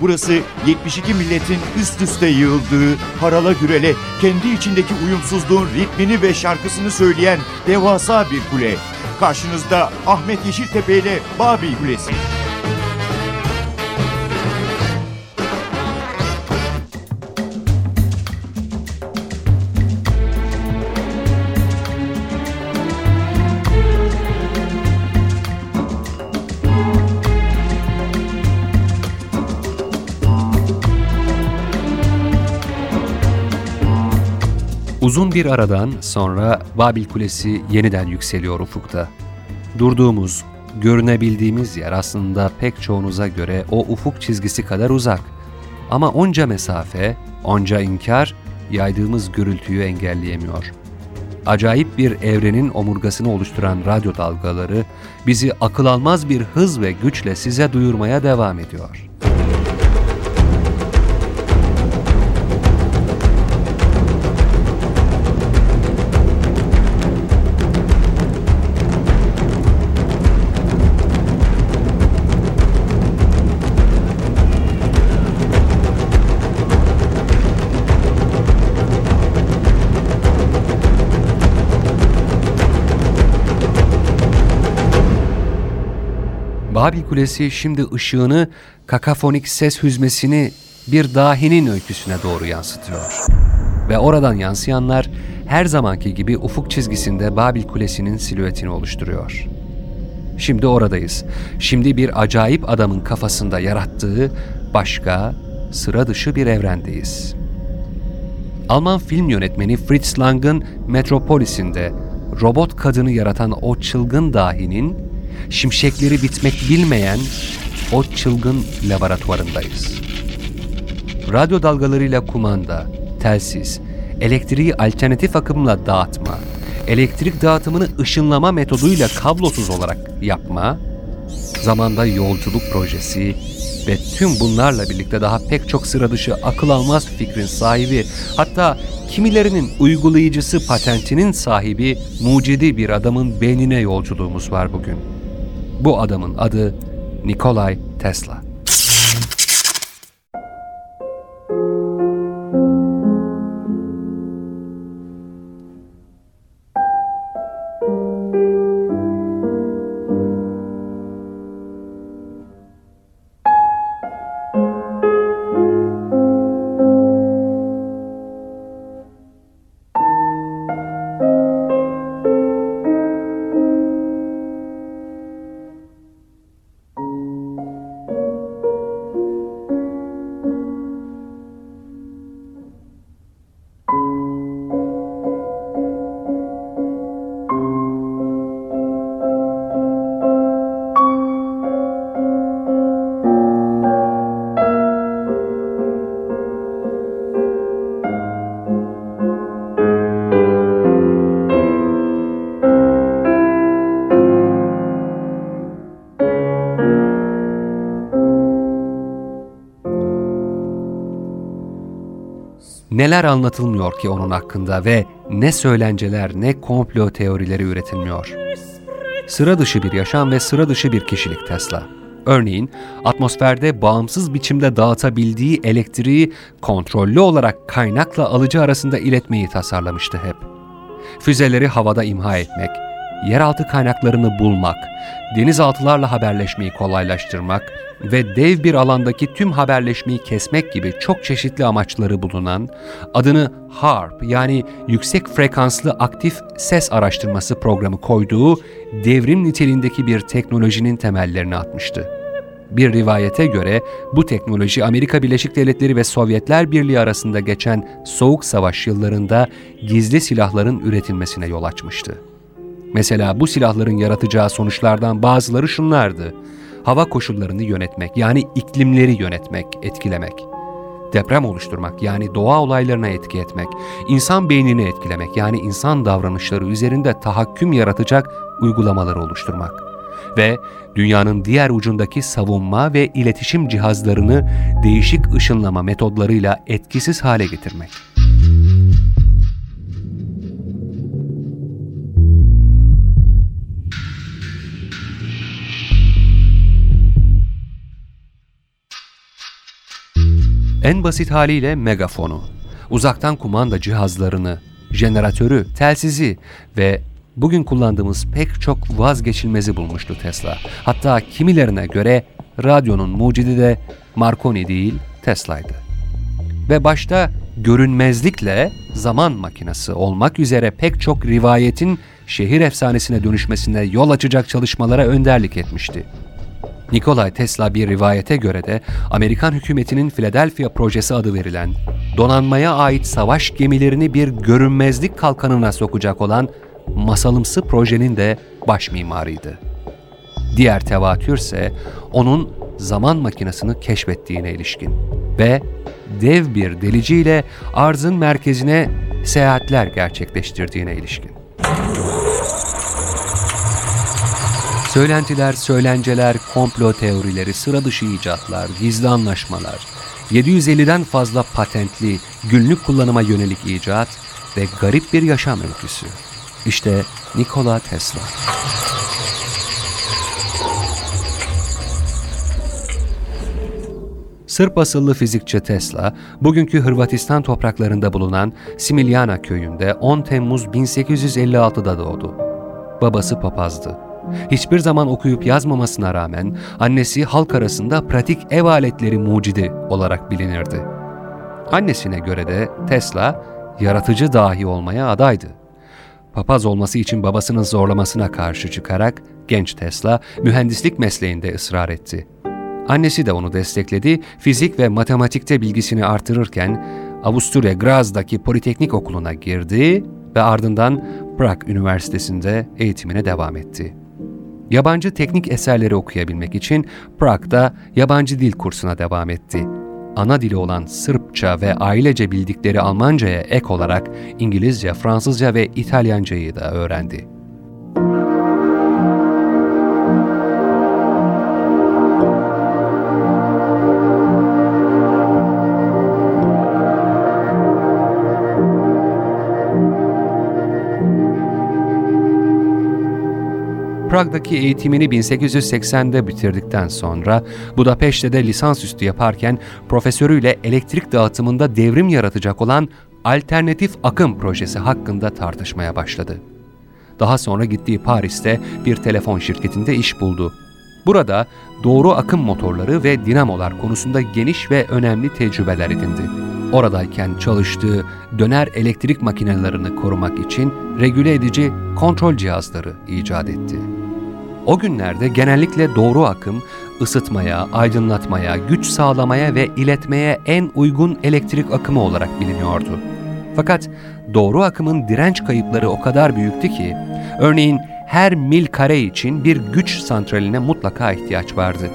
Burası 72 milletin üst üste yığıldığı, harala gürele, kendi içindeki uyumsuzluğun ritmini ve şarkısını söyleyen devasa bir kule. Karşınızda Ahmet Yeşiltepe ile Babil Kulesi. Uzun bir aradan sonra Babil Kulesi yeniden yükseliyor ufukta. Durduğumuz, görünebildiğimiz yer aslında pek çoğunuza göre o ufuk çizgisi kadar uzak. Ama onca mesafe, onca inkar yaydığımız gürültüyü engelleyemiyor. Acayip bir evrenin omurgasını oluşturan radyo dalgaları bizi akıl almaz bir hız ve güçle size duyurmaya devam ediyor.'' Babil Kulesi şimdi ışığını, kakafonik ses hüzmesini bir dahinin öyküsüne doğru yansıtıyor. Ve oradan yansıyanlar her zamanki gibi ufuk çizgisinde Babil Kulesi'nin silüetini oluşturuyor. Şimdi oradayız. Şimdi bir acayip adamın kafasında yarattığı başka, sıra dışı bir evrendeyiz. Alman film yönetmeni Fritz Lang'ın Metropolis'inde robot kadını yaratan o çılgın dahinin şimşekleri bitmek bilmeyen o çılgın laboratuvarındayız. Radyo dalgalarıyla kumanda, telsiz, elektriği alternatif akımla dağıtma, elektrik dağıtımını ışınlama metoduyla kablosuz olarak yapma, zamanda yolculuk projesi ve tüm bunlarla birlikte daha pek çok sıra dışı akıl almaz fikrin sahibi, hatta kimilerinin uygulayıcısı patentinin sahibi mucidi bir adamın beynine yolculuğumuz var bugün.'' Bu adamın adı Nikolay Tesla. Neler anlatılmıyor ki onun hakkında ve ne söylenceler ne komplo teorileri üretilmiyor. Sıra dışı bir yaşam ve sıra dışı bir kişilik Tesla. Örneğin atmosferde bağımsız biçimde dağıtabildiği elektriği kontrollü olarak kaynakla alıcı arasında iletmeyi tasarlamıştı hep. Füzeleri havada imha etmek, yeraltı kaynaklarını bulmak, denizaltılarla haberleşmeyi kolaylaştırmak ve dev bir alandaki tüm haberleşmeyi kesmek gibi çok çeşitli amaçları bulunan, adını HARP yani Yüksek Frekanslı Aktif Ses Araştırması programı koyduğu devrim niteliğindeki bir teknolojinin temellerini atmıştı. Bir rivayete göre bu teknoloji Amerika Birleşik Devletleri ve Sovyetler Birliği arasında geçen Soğuk Savaş yıllarında gizli silahların üretilmesine yol açmıştı. Mesela bu silahların yaratacağı sonuçlardan bazıları şunlardı. Hava koşullarını yönetmek yani iklimleri yönetmek, etkilemek. Deprem oluşturmak yani doğa olaylarına etki etmek. insan beynini etkilemek yani insan davranışları üzerinde tahakküm yaratacak uygulamaları oluşturmak. Ve dünyanın diğer ucundaki savunma ve iletişim cihazlarını değişik ışınlama metodlarıyla etkisiz hale getirmek. En basit haliyle megafonu, uzaktan kumanda cihazlarını, jeneratörü, telsizi ve bugün kullandığımız pek çok vazgeçilmezi bulmuştu Tesla. Hatta kimilerine göre radyonun mucidi de Marconi değil Tesla'ydı. Ve başta görünmezlikle zaman makinesi olmak üzere pek çok rivayetin şehir efsanesine dönüşmesine yol açacak çalışmalara önderlik etmişti. Nikolay Tesla bir rivayete göre de Amerikan hükümetinin Philadelphia projesi adı verilen, donanmaya ait savaş gemilerini bir görünmezlik kalkanına sokacak olan masalımsı projenin de baş mimarıydı. Diğer tevatür ise onun zaman makinesini keşfettiğine ilişkin ve dev bir deliciyle arzın merkezine seyahatler gerçekleştirdiğine ilişkin. Söylentiler, söylenceler, komplo teorileri, sıra dışı icatlar, gizli anlaşmalar, 750'den fazla patentli, günlük kullanıma yönelik icat ve garip bir yaşam öyküsü. İşte Nikola Tesla. Sırp asıllı fizikçi Tesla, bugünkü Hırvatistan topraklarında bulunan Similjana köyünde 10 Temmuz 1856'da doğdu. Babası papazdı. Hiçbir zaman okuyup yazmamasına rağmen annesi halk arasında pratik ev aletleri mucidi olarak bilinirdi. Annesine göre de Tesla yaratıcı dahi olmaya adaydı. Papaz olması için babasının zorlamasına karşı çıkarak genç Tesla mühendislik mesleğinde ısrar etti. Annesi de onu destekledi, fizik ve matematikte bilgisini artırırken Avusturya Graz'daki Politeknik Okulu'na girdi ve ardından Prag Üniversitesi'nde eğitimine devam etti. Yabancı teknik eserleri okuyabilmek için Prag'da yabancı dil kursuna devam etti. Ana dili olan Sırpça ve ailece bildikleri Almanca'ya ek olarak İngilizce, Fransızca ve İtalyancayı da öğrendi. Prag'daki eğitimini 1880'de bitirdikten sonra Budapeşte'de lisansüstü yaparken profesörüyle elektrik dağıtımında devrim yaratacak olan alternatif akım projesi hakkında tartışmaya başladı. Daha sonra gittiği Paris'te bir telefon şirketinde iş buldu. Burada doğru akım motorları ve dinamolar konusunda geniş ve önemli tecrübeler edindi. Oradayken çalıştığı döner elektrik makinelerini korumak için regüle edici kontrol cihazları icat etti. O günlerde genellikle doğru akım, ısıtmaya, aydınlatmaya, güç sağlamaya ve iletmeye en uygun elektrik akımı olarak biliniyordu. Fakat doğru akımın direnç kayıpları o kadar büyüktü ki, örneğin her mil kare için bir güç santraline mutlaka ihtiyaç vardı.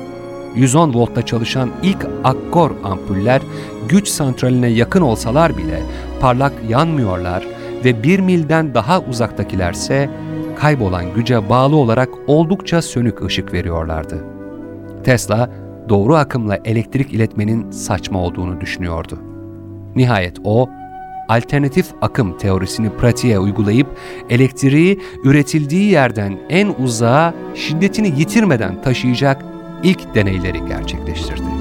110 voltta çalışan ilk akkor ampuller güç santraline yakın olsalar bile parlak yanmıyorlar ve bir milden daha uzaktakilerse kaybolan güce bağlı olarak oldukça sönük ışık veriyorlardı. Tesla, doğru akımla elektrik iletmenin saçma olduğunu düşünüyordu. Nihayet o, alternatif akım teorisini pratiğe uygulayıp elektriği üretildiği yerden en uzağa şiddetini yitirmeden taşıyacak ilk deneyleri gerçekleştirdi.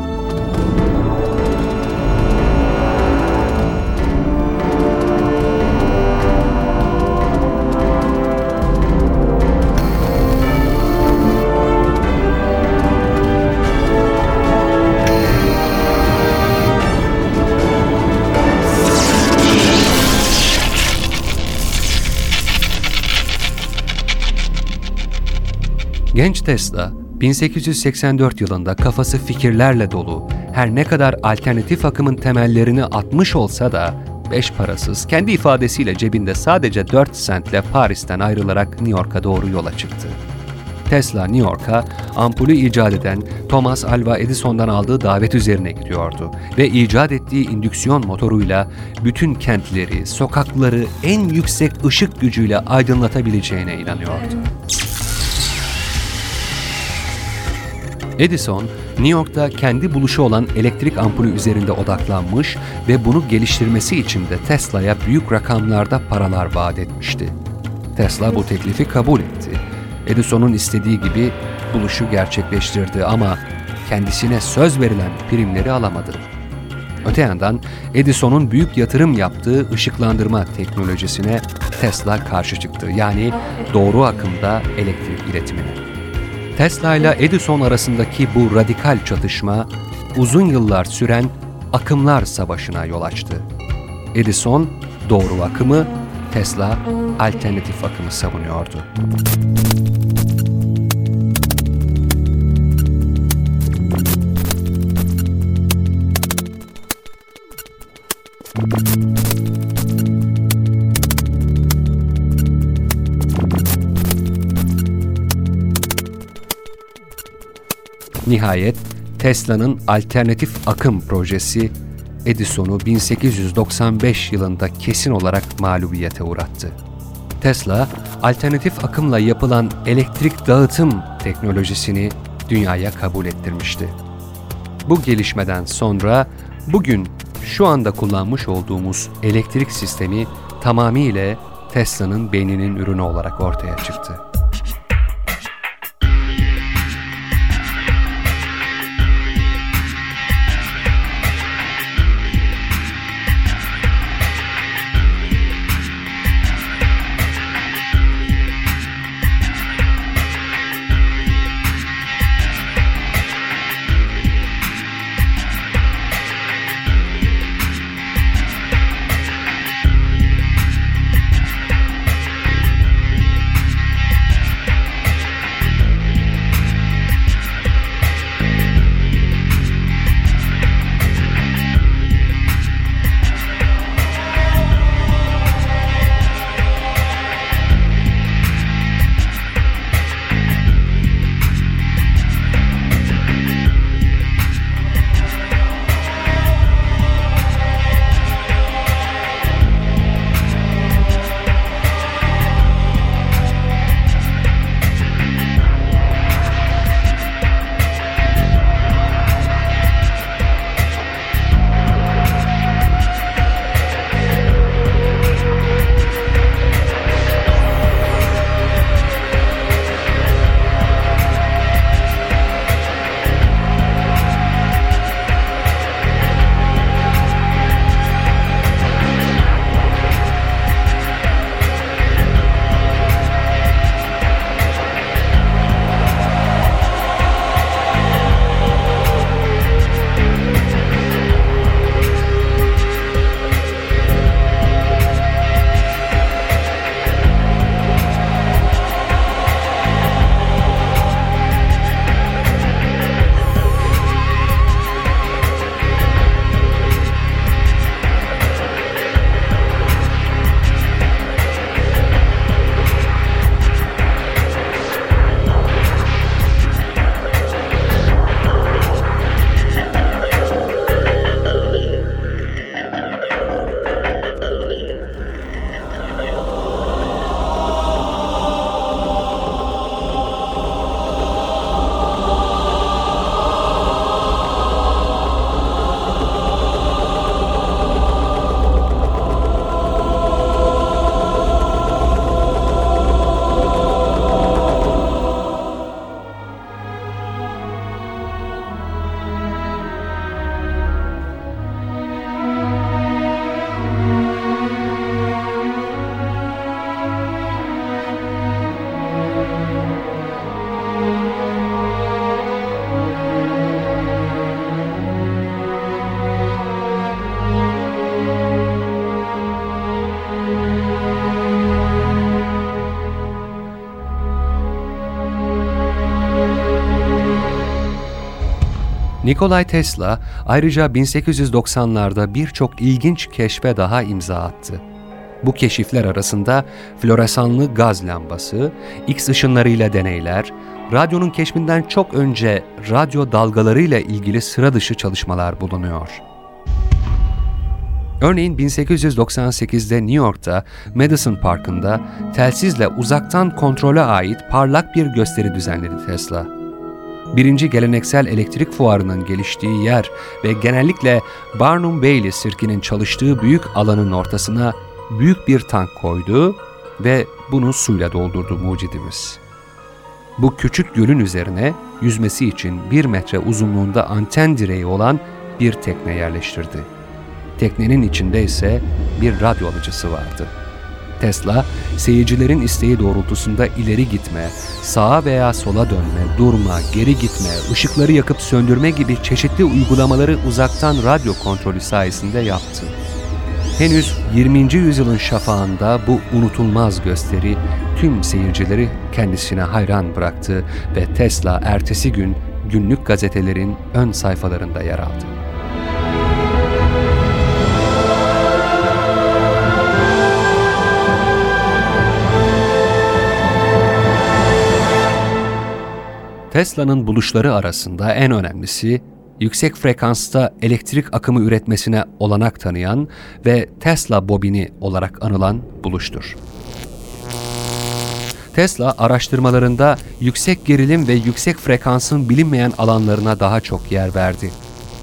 Genç Tesla, 1884 yılında kafası fikirlerle dolu, her ne kadar alternatif akımın temellerini atmış olsa da beş parasız, kendi ifadesiyle cebinde sadece 4 sentle Paris'ten ayrılarak New York'a doğru yola çıktı. Tesla New York'a ampulü icat eden Thomas Alva Edison'dan aldığı davet üzerine gidiyordu ve icat ettiği indüksiyon motoruyla bütün kentleri, sokakları en yüksek ışık gücüyle aydınlatabileceğine inanıyordu. Edison, New York'ta kendi buluşu olan elektrik ampulü üzerinde odaklanmış ve bunu geliştirmesi için de Tesla'ya büyük rakamlarda paralar vaat etmişti. Tesla bu teklifi kabul etti. Edison'un istediği gibi buluşu gerçekleştirdi ama kendisine söz verilen primleri alamadı. Öte yandan Edison'un büyük yatırım yaptığı ışıklandırma teknolojisine Tesla karşı çıktı. Yani doğru akımda elektrik iletimine. Tesla ile Edison arasındaki bu radikal çatışma uzun yıllar süren akımlar savaşına yol açtı. Edison doğru akımı, Tesla alternatif akımı savunuyordu. Nihayet Tesla'nın alternatif akım projesi Edison'u 1895 yılında kesin olarak mağlubiyete uğrattı. Tesla, alternatif akımla yapılan elektrik dağıtım teknolojisini dünyaya kabul ettirmişti. Bu gelişmeden sonra bugün şu anda kullanmış olduğumuz elektrik sistemi tamamıyla Tesla'nın beyninin ürünü olarak ortaya çıktı. Nikolay Tesla ayrıca 1890'larda birçok ilginç keşfe daha imza attı. Bu keşifler arasında floresanlı gaz lambası, X ışınlarıyla deneyler, radyonun keşfinden çok önce radyo dalgalarıyla ilgili sıra dışı çalışmalar bulunuyor. Örneğin 1898'de New York'ta Madison Parkı'nda telsizle uzaktan kontrole ait parlak bir gösteri düzenledi Tesla. Birinci geleneksel elektrik fuarının geliştiği yer ve genellikle Barnum Bailey sirkinin çalıştığı büyük alanın ortasına büyük bir tank koydu ve bunu suyla doldurdu mucidimiz. Bu küçük gölün üzerine yüzmesi için bir metre uzunluğunda anten direği olan bir tekne yerleştirdi. teknenin içinde ise bir radyo alıcısı vardı. Tesla, seyircilerin isteği doğrultusunda ileri gitme, sağa veya sola dönme, durma, geri gitme, ışıkları yakıp söndürme gibi çeşitli uygulamaları uzaktan radyo kontrolü sayesinde yaptı. Henüz 20. yüzyılın şafağında bu unutulmaz gösteri tüm seyircileri kendisine hayran bıraktı ve Tesla ertesi gün günlük gazetelerin ön sayfalarında yer aldı. Tesla'nın buluşları arasında en önemlisi yüksek frekansta elektrik akımı üretmesine olanak tanıyan ve Tesla bobini olarak anılan buluştur. Tesla araştırmalarında yüksek gerilim ve yüksek frekansın bilinmeyen alanlarına daha çok yer verdi.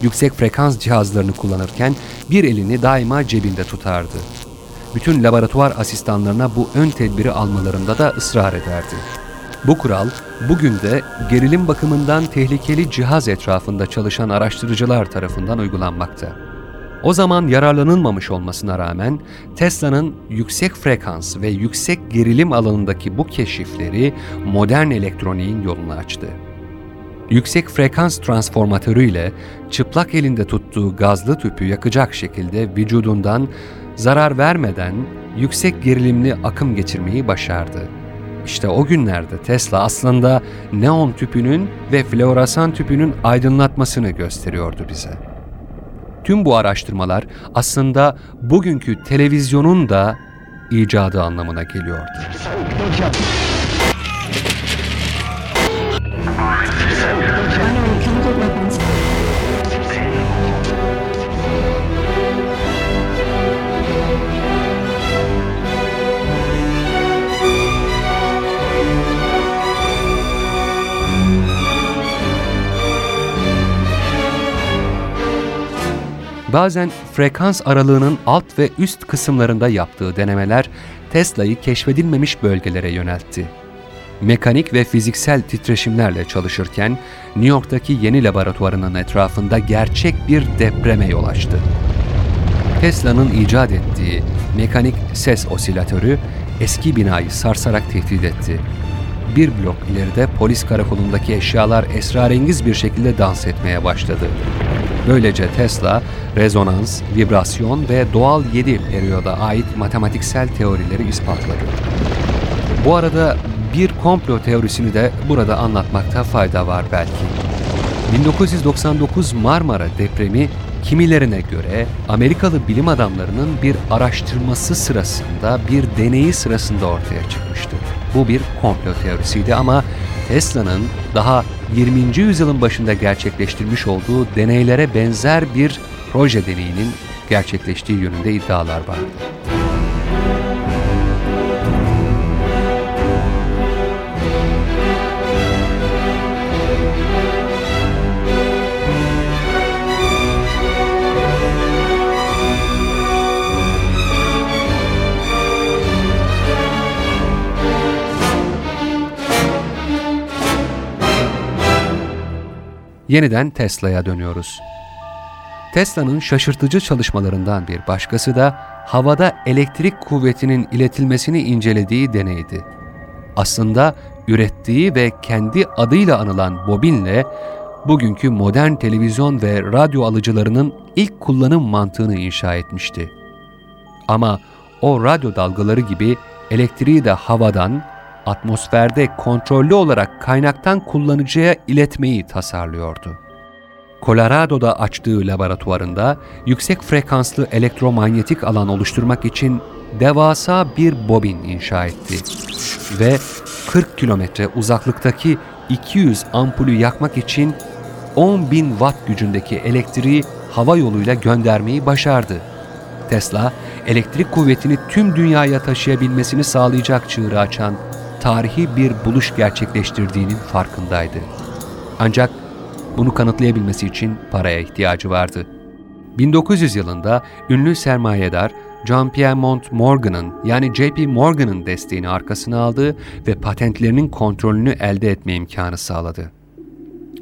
Yüksek frekans cihazlarını kullanırken bir elini daima cebinde tutardı. Bütün laboratuvar asistanlarına bu ön tedbiri almalarında da ısrar ederdi. Bu kural bugün de gerilim bakımından tehlikeli cihaz etrafında çalışan araştırıcılar tarafından uygulanmakta. O zaman yararlanılmamış olmasına rağmen Tesla'nın yüksek frekans ve yüksek gerilim alanındaki bu keşifleri modern elektroniğin yolunu açtı. Yüksek frekans transformatörü ile çıplak elinde tuttuğu gazlı tüpü yakacak şekilde vücudundan zarar vermeden yüksek gerilimli akım geçirmeyi başardı. İşte o günlerde Tesla aslında neon tüpünün ve floresan tüpünün aydınlatmasını gösteriyordu bize. Tüm bu araştırmalar aslında bugünkü televizyonun da icadı anlamına geliyordu. Bazen frekans aralığının alt ve üst kısımlarında yaptığı denemeler Tesla'yı keşfedilmemiş bölgelere yöneltti. Mekanik ve fiziksel titreşimlerle çalışırken New York'taki yeni laboratuvarının etrafında gerçek bir depreme yol açtı. Tesla'nın icat ettiği mekanik ses osilatörü eski binayı sarsarak tehdit etti. Bir blok ileride polis karakolundaki eşyalar esrarengiz bir şekilde dans etmeye başladı. Böylece Tesla, rezonans, vibrasyon ve doğal 7 periyoda ait matematiksel teorileri ispatladı. Bu arada bir komplo teorisini de burada anlatmakta fayda var belki. 1999 Marmara depremi kimilerine göre Amerikalı bilim adamlarının bir araştırması sırasında, bir deneyi sırasında ortaya çıkmıştı. Bu bir komplo teorisiydi ama Tesla'nın daha 20. yüzyılın başında gerçekleştirmiş olduğu deneylere benzer bir proje deneyinin gerçekleştiği yönünde iddialar vardı. Yeniden Tesla'ya dönüyoruz. Tesla'nın şaşırtıcı çalışmalarından bir başkası da havada elektrik kuvvetinin iletilmesini incelediği deneydi. Aslında ürettiği ve kendi adıyla anılan bobinle bugünkü modern televizyon ve radyo alıcılarının ilk kullanım mantığını inşa etmişti. Ama o radyo dalgaları gibi elektriği de havadan, atmosferde kontrollü olarak kaynaktan kullanıcıya iletmeyi tasarlıyordu. Colorado'da açtığı laboratuvarında yüksek frekanslı elektromanyetik alan oluşturmak için devasa bir bobin inşa etti ve 40 kilometre uzaklıktaki 200 ampulü yakmak için 10 bin watt gücündeki elektriği hava yoluyla göndermeyi başardı. Tesla, elektrik kuvvetini tüm dünyaya taşıyabilmesini sağlayacak çığırı açan tarihi bir buluş gerçekleştirdiğinin farkındaydı. Ancak bunu kanıtlayabilmesi için paraya ihtiyacı vardı. 1900 yılında ünlü sermayedar John Piermont Morgan'ın yani JP Morgan'ın desteğini arkasına aldı ve patentlerinin kontrolünü elde etme imkanı sağladı.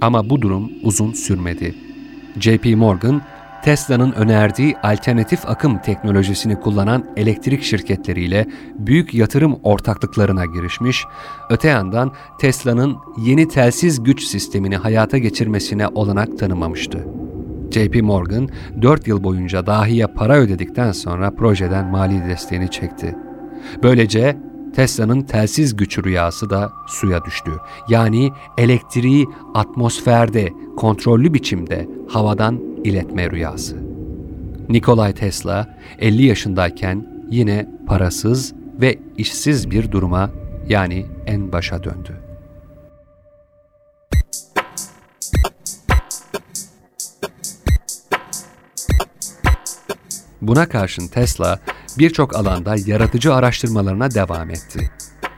Ama bu durum uzun sürmedi. JP Morgan Tesla'nın önerdiği alternatif akım teknolojisini kullanan elektrik şirketleriyle büyük yatırım ortaklıklarına girişmiş, öte yandan Tesla'nın yeni telsiz güç sistemini hayata geçirmesine olanak tanımamıştı. JP Morgan 4 yıl boyunca dahiye para ödedikten sonra projeden mali desteğini çekti. Böylece Tesla'nın telsiz güç rüyası da suya düştü. Yani elektriği atmosferde kontrollü biçimde havadan iletme rüyası. Nikolay Tesla 50 yaşındayken yine parasız ve işsiz bir duruma yani en başa döndü. Buna karşın Tesla birçok alanda yaratıcı araştırmalarına devam etti.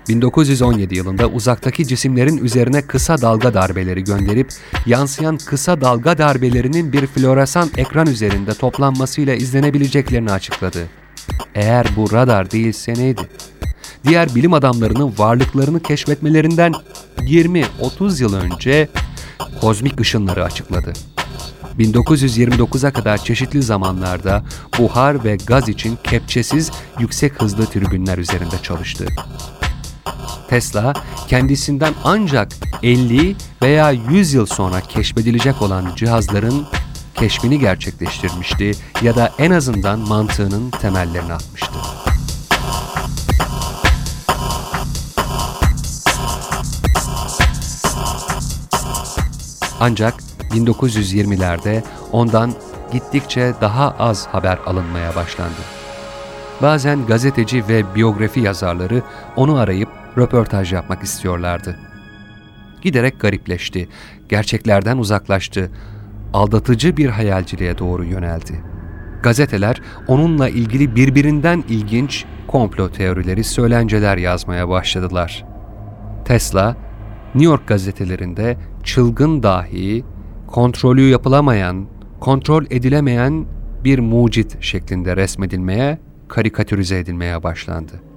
1917 yılında uzaktaki cisimlerin üzerine kısa dalga darbeleri gönderip yansıyan kısa dalga darbelerinin bir floresan ekran üzerinde toplanmasıyla izlenebileceklerini açıkladı. Eğer bu radar değilse neydi? Diğer bilim adamlarının varlıklarını keşfetmelerinden 20-30 yıl önce kozmik ışınları açıkladı. 1929'a kadar çeşitli zamanlarda buhar ve gaz için kepçesiz yüksek hızlı tribünler üzerinde çalıştı. Tesla kendisinden ancak 50 veya 100 yıl sonra keşfedilecek olan cihazların keşfini gerçekleştirmişti ya da en azından mantığının temellerini atmıştı. Ancak 1920'lerde ondan gittikçe daha az haber alınmaya başlandı. Bazen gazeteci ve biyografi yazarları onu arayıp röportaj yapmak istiyorlardı. Giderek garipleşti, gerçeklerden uzaklaştı, aldatıcı bir hayalciliğe doğru yöneldi. Gazeteler onunla ilgili birbirinden ilginç komplo teorileri, söylenceler yazmaya başladılar. Tesla, New York gazetelerinde çılgın dahi, kontrolü yapılamayan, kontrol edilemeyen bir mucit şeklinde resmedilmeye, karikatürize edilmeye başlandı.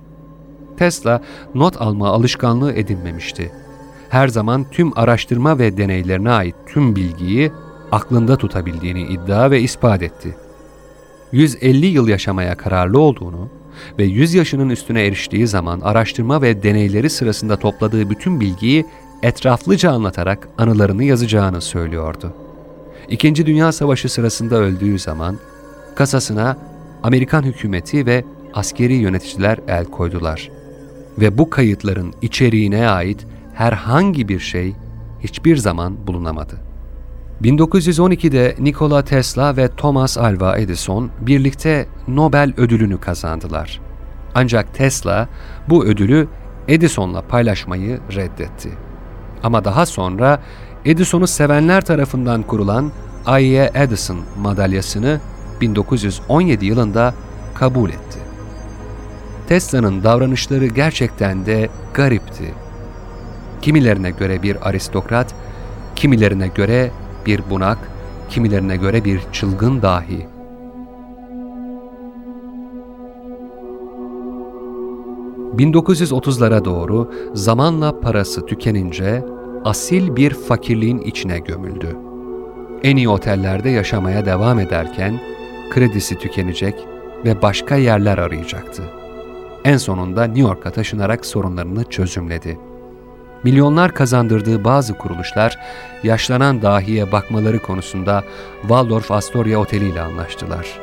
Tesla not alma alışkanlığı edinmemişti. Her zaman tüm araştırma ve deneylerine ait tüm bilgiyi aklında tutabildiğini iddia ve ispat etti. 150 yıl yaşamaya kararlı olduğunu ve 100 yaşının üstüne eriştiği zaman araştırma ve deneyleri sırasında topladığı bütün bilgiyi etraflıca anlatarak anılarını yazacağını söylüyordu. İkinci Dünya Savaşı sırasında öldüğü zaman kasasına Amerikan hükümeti ve askeri yöneticiler el koydular. Ve bu kayıtların içeriğine ait herhangi bir şey hiçbir zaman bulunamadı. 1912'de Nikola Tesla ve Thomas Alva Edison birlikte Nobel ödülünü kazandılar. Ancak Tesla bu ödülü Edison'la paylaşmayı reddetti. Ama daha sonra Edison'u sevenler tarafından kurulan I.E. Edison madalyasını 1917 yılında kabul etti. Tesla'nın davranışları gerçekten de garipti. Kimilerine göre bir aristokrat, kimilerine göre bir bunak, kimilerine göre bir çılgın dahi. ...1930'lara doğru zamanla parası tükenince asil bir fakirliğin içine gömüldü. En iyi otellerde yaşamaya devam ederken kredisi tükenecek ve başka yerler arayacaktı. En sonunda New York'a taşınarak sorunlarını çözümledi. Milyonlar kazandırdığı bazı kuruluşlar yaşlanan dahiye bakmaları konusunda Waldorf Astoria Oteli ile anlaştılar.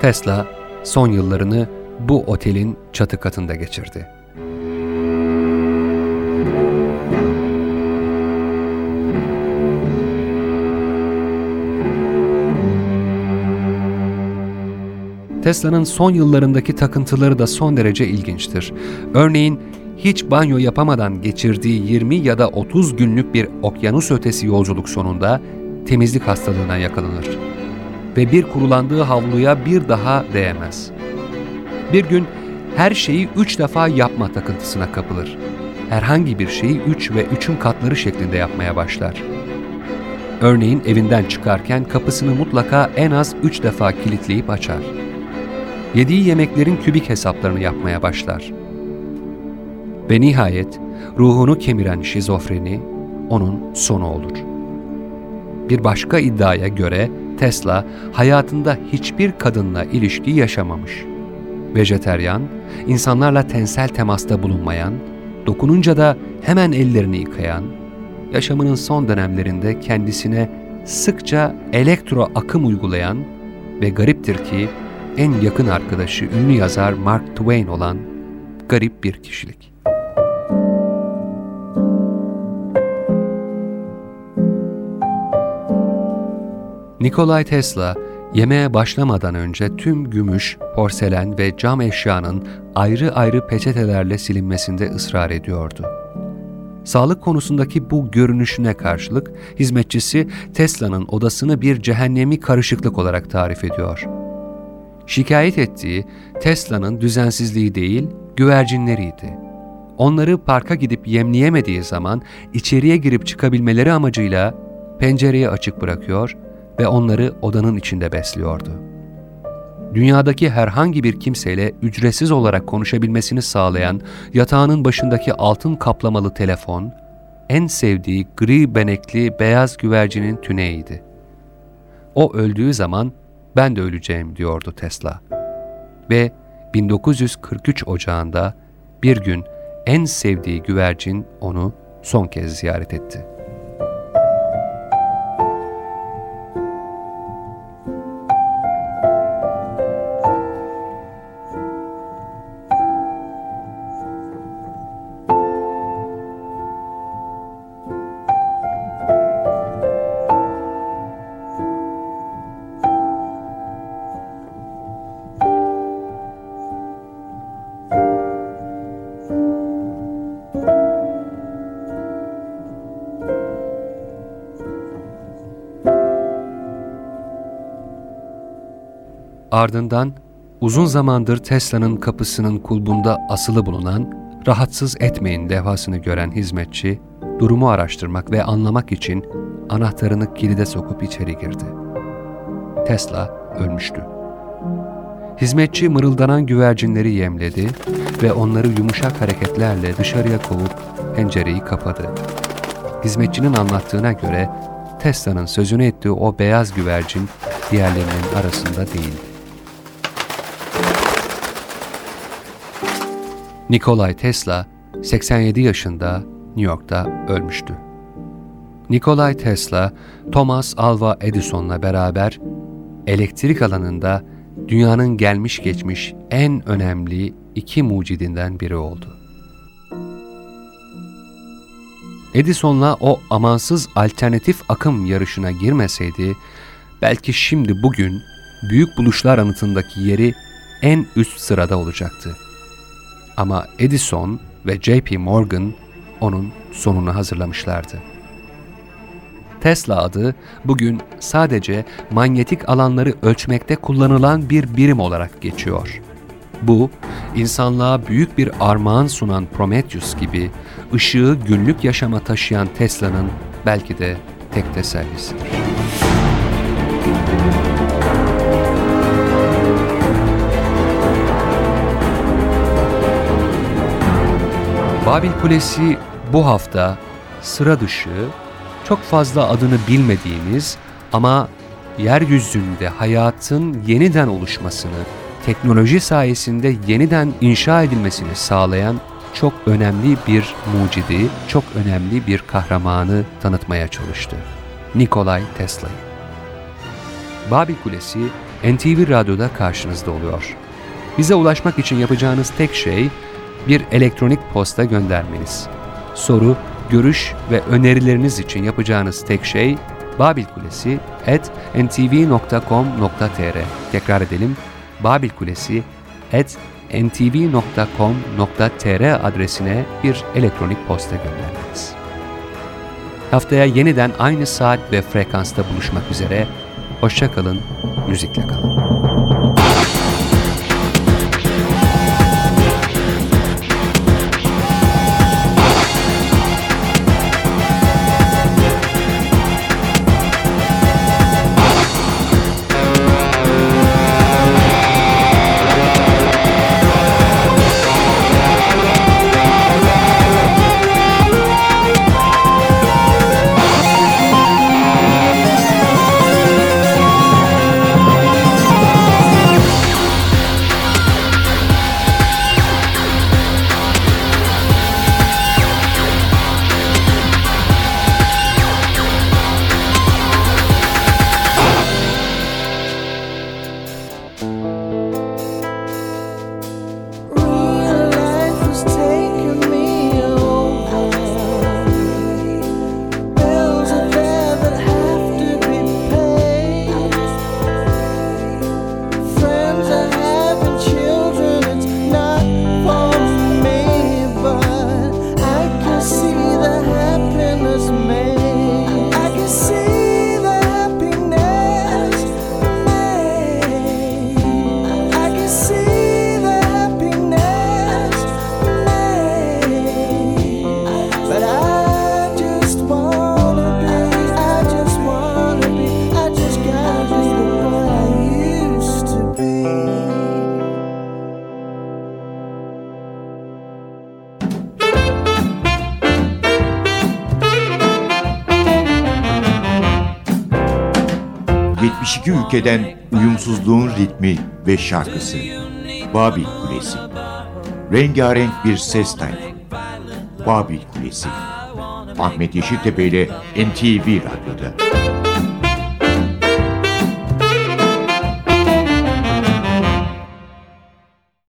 Tesla son yıllarını bu otelin çatı katında geçirdi. Tesla'nın son yıllarındaki takıntıları da son derece ilginçtir. Örneğin hiç banyo yapamadan geçirdiği 20 ya da 30 günlük bir okyanus ötesi yolculuk sonunda temizlik hastalığına yakalanır ve bir kurulandığı havluya bir daha değemez. Bir gün her şeyi üç defa yapma takıntısına kapılır. Herhangi bir şeyi üç ve üçün katları şeklinde yapmaya başlar. Örneğin evinden çıkarken kapısını mutlaka en az üç defa kilitleyip açar. Yediği yemeklerin kübik hesaplarını yapmaya başlar. Ve nihayet ruhunu kemiren şizofreni onun sonu olur. Bir başka iddiaya göre Tesla hayatında hiçbir kadınla ilişki yaşamamış. Vejeteryan, insanlarla tensel temasta bulunmayan, dokununca da hemen ellerini yıkayan, yaşamının son dönemlerinde kendisine sıkça elektro akım uygulayan ve gariptir ki en yakın arkadaşı ünlü yazar Mark Twain olan garip bir kişilik. Nikolay Tesla, yemeğe başlamadan önce tüm gümüş, porselen ve cam eşyanın ayrı ayrı peçetelerle silinmesinde ısrar ediyordu. Sağlık konusundaki bu görünüşüne karşılık hizmetçisi Tesla'nın odasını bir cehennemi karışıklık olarak tarif ediyor. Şikayet ettiği Tesla'nın düzensizliği değil, güvercinleriydi. Onları parka gidip yemleyemediği zaman içeriye girip çıkabilmeleri amacıyla pencereyi açık bırakıyor ve onları odanın içinde besliyordu. Dünyadaki herhangi bir kimseyle ücretsiz olarak konuşabilmesini sağlayan yatağının başındaki altın kaplamalı telefon, en sevdiği gri benekli beyaz güvercinin tüneğiydi. O öldüğü zaman ben de öleceğim diyordu Tesla. Ve 1943 Ocağında bir gün en sevdiği güvercin onu son kez ziyaret etti. Ardından uzun zamandır Tesla'nın kapısının kulbunda asılı bulunan rahatsız etmeyin levhasını gören hizmetçi, durumu araştırmak ve anlamak için anahtarını kilide sokup içeri girdi. Tesla ölmüştü. Hizmetçi mırıldanan güvercinleri yemledi ve onları yumuşak hareketlerle dışarıya kovup pencereyi kapadı. Hizmetçinin anlattığına göre Tesla'nın sözünü ettiği o beyaz güvercin diğerlerinin arasında değildi. Nikolay Tesla 87 yaşında New York'ta ölmüştü. Nikolay Tesla, Thomas Alva Edison'la beraber elektrik alanında dünyanın gelmiş geçmiş en önemli iki mucidinden biri oldu. Edison'la o amansız alternatif akım yarışına girmeseydi, belki şimdi bugün büyük buluşlar anıtındaki yeri en üst sırada olacaktı. Ama Edison ve J.P. Morgan onun sonunu hazırlamışlardı. Tesla adı bugün sadece manyetik alanları ölçmekte kullanılan bir birim olarak geçiyor. Bu, insanlığa büyük bir armağan sunan Prometheus gibi ışığı günlük yaşama taşıyan Tesla'nın belki de tek tesellisidir. Babil Kulesi bu hafta sıra dışı, çok fazla adını bilmediğimiz ama yeryüzünde hayatın yeniden oluşmasını, teknoloji sayesinde yeniden inşa edilmesini sağlayan çok önemli bir mucidi, çok önemli bir kahramanı tanıtmaya çalıştı. Nikolay Tesla'yı. Babil Kulesi NTV Radyo'da karşınızda oluyor. Bize ulaşmak için yapacağınız tek şey bir elektronik posta göndermeniz. Soru, görüş ve önerileriniz için yapacağınız tek şey babilkulesi at ntv.com.tr Tekrar edelim, babilkulesi at ntv.com.tr adresine bir elektronik posta göndermeniz. Haftaya yeniden aynı saat ve frekansta buluşmak üzere. Hoşçakalın, müzikle kalın. 72 ülkeden uyumsuzluğun ritmi ve şarkısı. Babil Kulesi. Rengarenk bir ses tayfı. Babil Kulesi. Ahmet Yeşiltepe ile NTV Radyo'da.